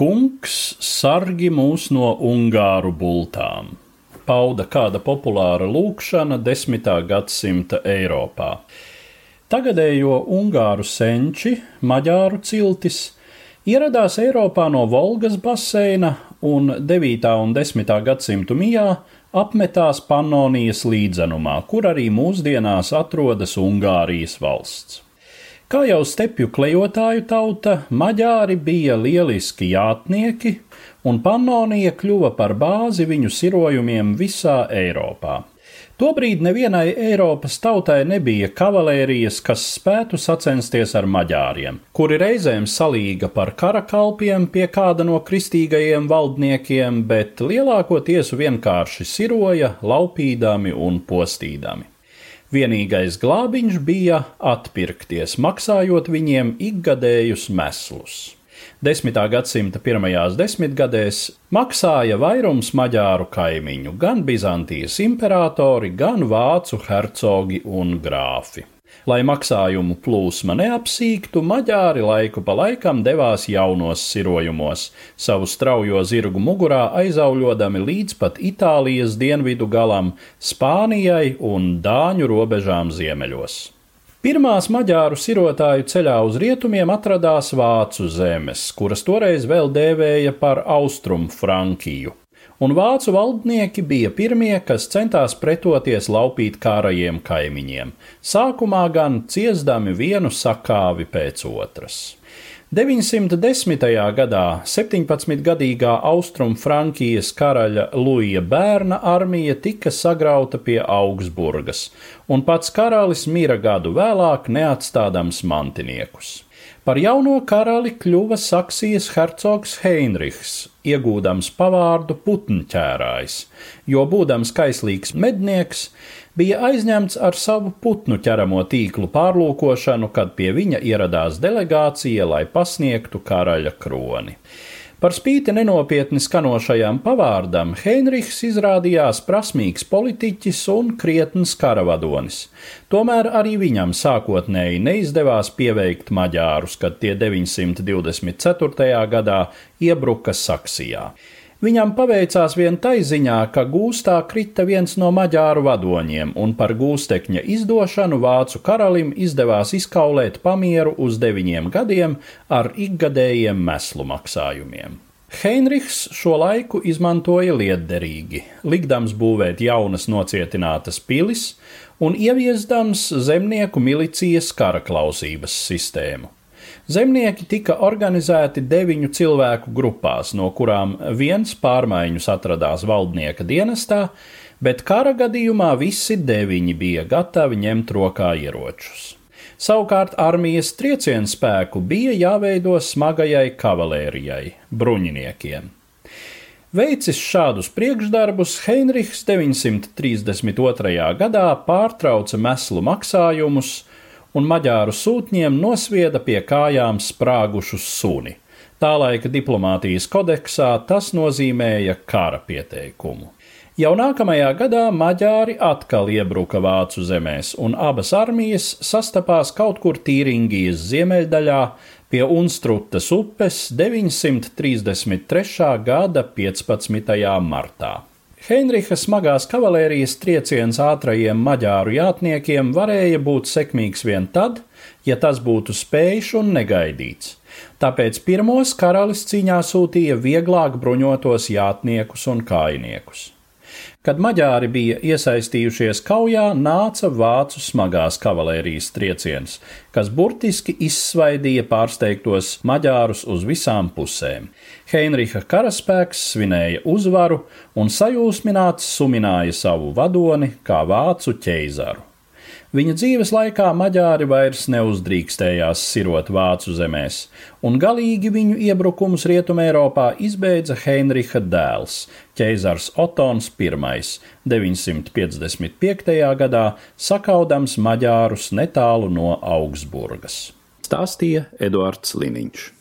Kungs sargi mūs no ungāru bultām pauda kāda populāra lūkšana 10. gadsimta Eiropā. Tagadējo ungāru senči, maģāru ciltis, ieradās Eiropā no Volgas baseina un 9. un 10. gadsimtu mijā apmetās Pannonijas līdzenumā, kur arī mūsdienās atrodas Ungārijas valsts. Kā jau stepju klejotāju tauta, maģāri bija lieliski jātnieki, un Pannonija kļuva par bāzi viņu sirojumiem visā Eiropā. Tobrīd nevienai Eiropas tautai nebija kavalērijas, kas spētu sacensties ar maģāriem, kuri reizēm salīga par karakalpiem pie kāda no kristīgajiem valdniekiem, bet lielākoties vienkārši siroja, laupīdami un postīdami. Vienīgais glābiņš bija atpirkties, maksājot viņiem ikgadējus meslus. 10. gadsimta pirmajās desmitgadēs maksāja vairums maģāru kaimiņu, gan Bizantijas imperatori, gan vācu hercogi un grāfi. Lai maksājumu plūsma neapsīktu, maģāri laiku pa laikam devās jaunos sirojumos, savu straujo zirgu mugurā aizauļodami līdz pat Itālijas dienvidu galam, Spānijai un Dāņu robežām ziemeļos. Pirmās maģāru sirotāju ceļā uz rietumiem atradās Vācu zemes, kuras toreiz vēl dēvēja par Austrumu Frankiju un vācu valdnieki bija pirmie, kas centās pretoties laupīt kārajiem kaimiņiem, sākumā gan ciesdami vienu sakāvi pēc otras. 910. gadā 17-gadīgā Austrumfrankijas karaļa Luija bērna armija tika sagrauta pie Augsburgas, un pats karalis mira gadu vēlāk neatstādams mantiniekus. Par jauno karali kļuva Saksijas hercogs Heinrichs, iegūdams pavārdu putnķērājs, jo būdams kaislīgs mednieks, bija aizņemts ar savu putnu ķeramo tīklu pārlūkošanu, kad pie viņa ieradās delegācija, lai pasniegtu karaļa kroni. Par spīti nenopietni skanošajam pavārdam, Heinrichs izrādījās prasmīgs politiķis un krietns karavadonis. Tomēr arī viņam sākotnēji neizdevās pieveikt maģārus, kad tie 924. gadā iebruka Saksijā. Viņam paveicās vien tai ziņā, ka gūstā krita viens no maģāru vadoņiem, un par gūstekņa izdošanu vācu karalim izdevās izkaulēt pamieru uz deviņiem gadiem ar ikgadējiem meslu maksājumiem. Heinrichs šo laiku izmantoja lietderīgi, likdams būvēt jaunas nocietinātas pilis un ieviesdams zemnieku milicijas kara klausības sistēmu. Zemnieki tika organizēti deviņu cilvēku grupās, no kurām viens pārmaiņus atradās valdnieka dienestā, bet kara gadījumā visi deviņi bija gatavi ņemt rokā ieročus. Savukārt armijas triecienu spēku bija jāveido smagajai kavalērijai, bruņiniekiem. Veicis šādus priekšdarbus, Heinrichs 932. gadā pārtrauca meslu maksājumus, un maģāru sūtņiem nosvieda pie kājām sprāgušu suni. Tā laika diplomātijas kodeksā tas nozīmēja kara pieteikumu. Jau nākamajā gadā maģāri atkal iebruka vācu zemēs, un abas armijas sastapās kaut kur Tīringijas ziemeļdaļā pie Unstrutas upes 933. gada 15. martā. Heinricha smagās kavalērijas trieciens ātrajiem maģāru jātniekiem varēja būt sekmīgs vien tad, ja tas būtu spējš un negaidīts. Tāpēc pirmos karalis cīņā sūtīja vieglāk bruņotos jātniekus un kājniekus. Kad maģāri bija iesaistījušies kaujā, nāca vācu smagās kavalērijas trieciens, kas burtiski izsvaidīja pārsteigtos maģārus uz visām pusēm. Heinricha karaspēks svinēja uzvaru un sajūsmināts sumināja savu vadoni kā vācu ķeizaru. Viņa dzīves laikā maģāri vairs neuzdrīkstējās sirot vācu zemēs, un galīgi viņu iebrukums Rietumē Eiropā izbeidza Heinricha dēls, ķeizars Otons I, 955. gadā sakaudams maģārus netālu no Augsburgas. Stāstīja Eduards Liniņš.